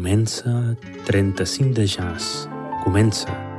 Comença 35 de jazz. Comença.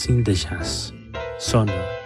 magazine de jazz. Sonor.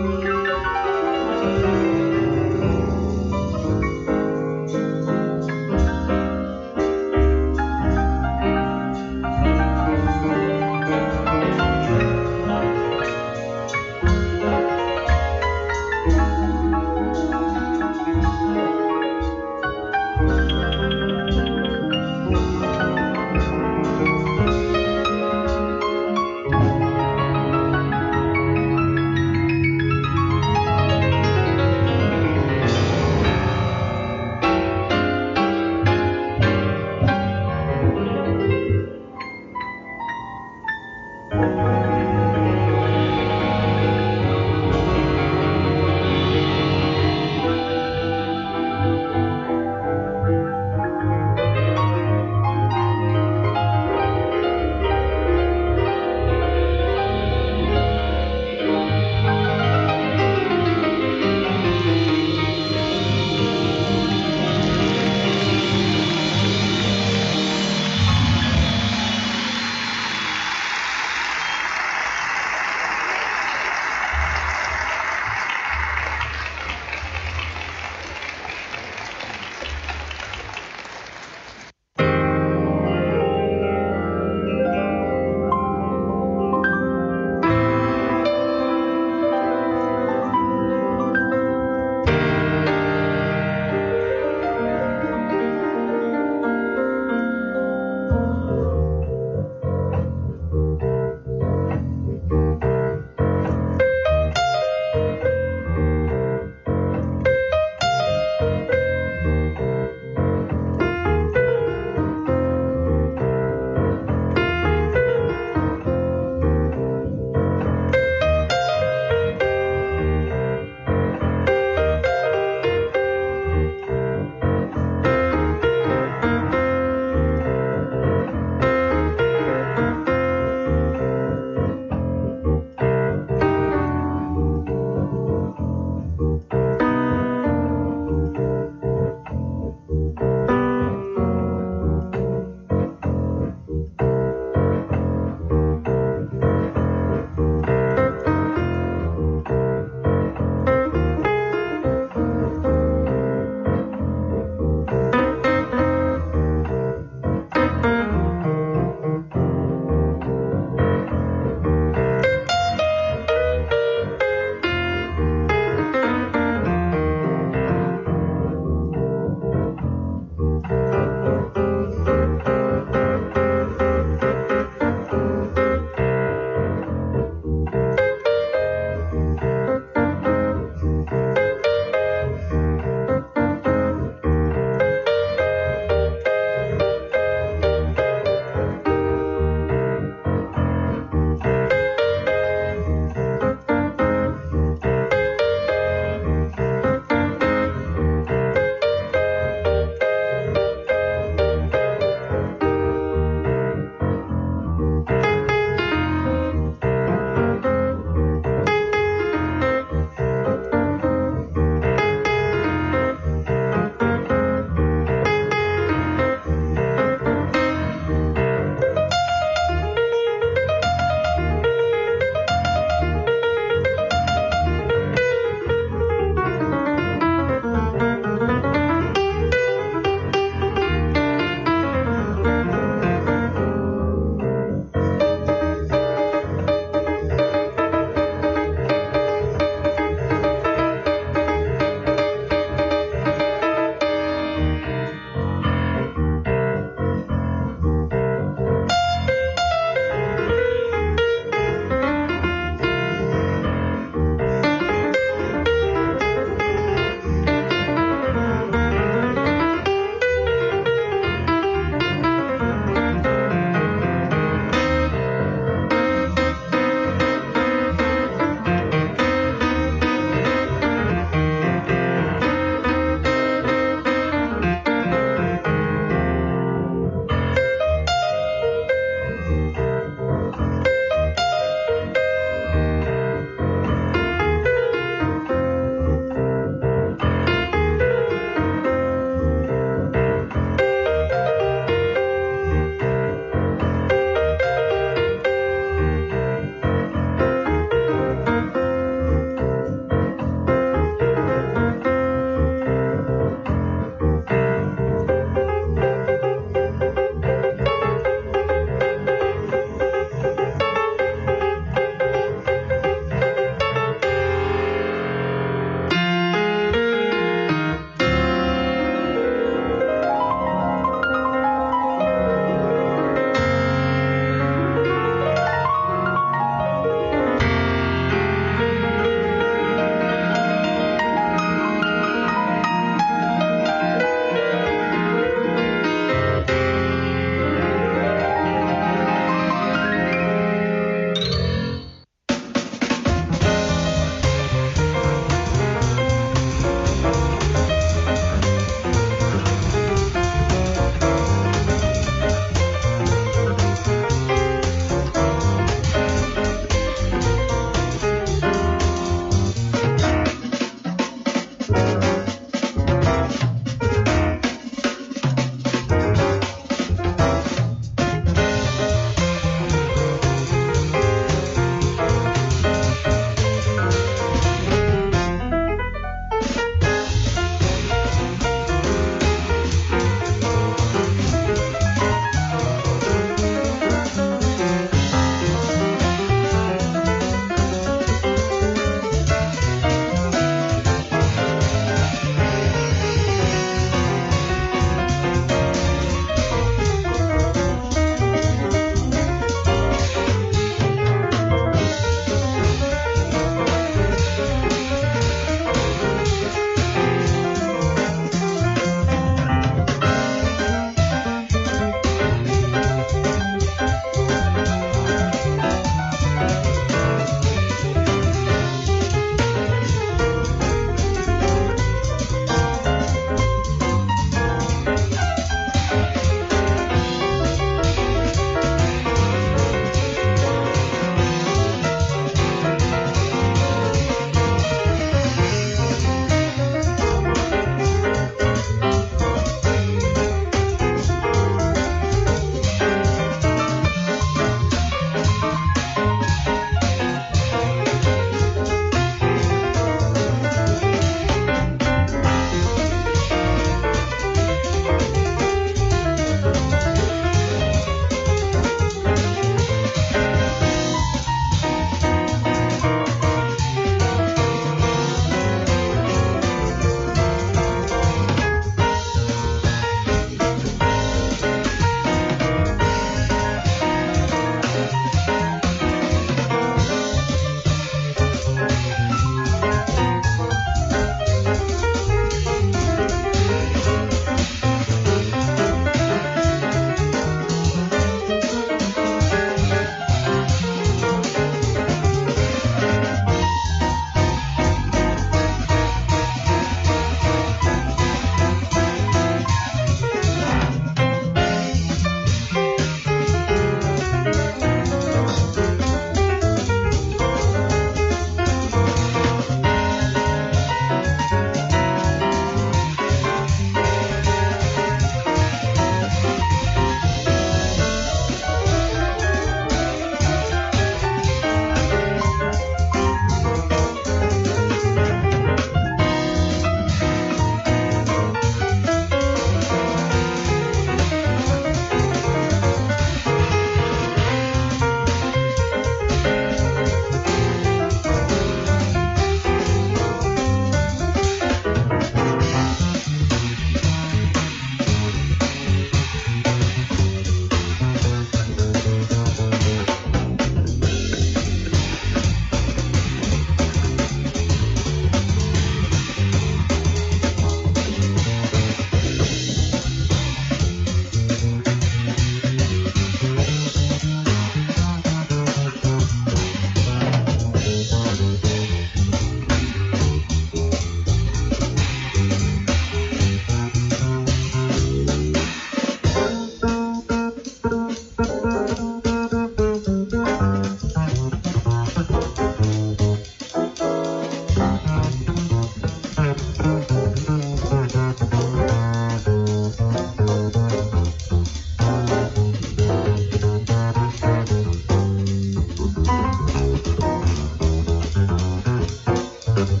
thank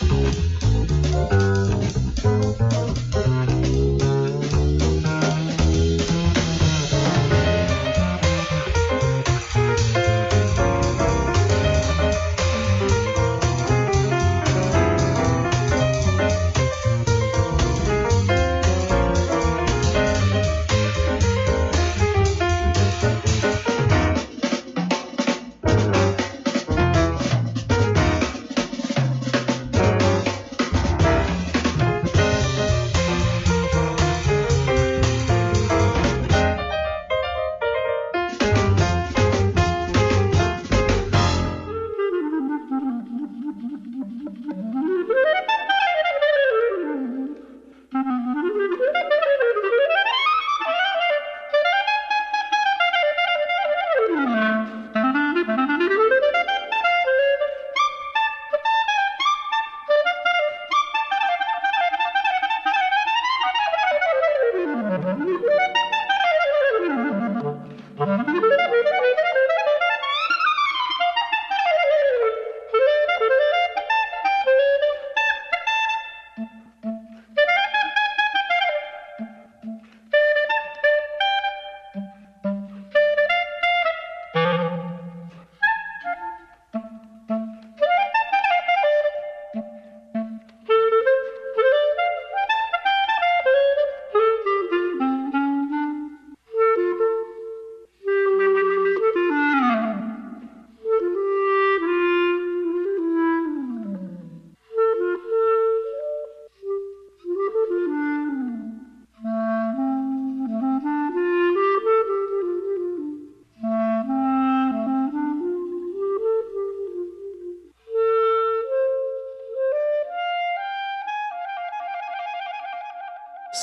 you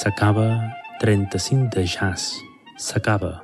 S'acaba 35 de jazz. S'acaba.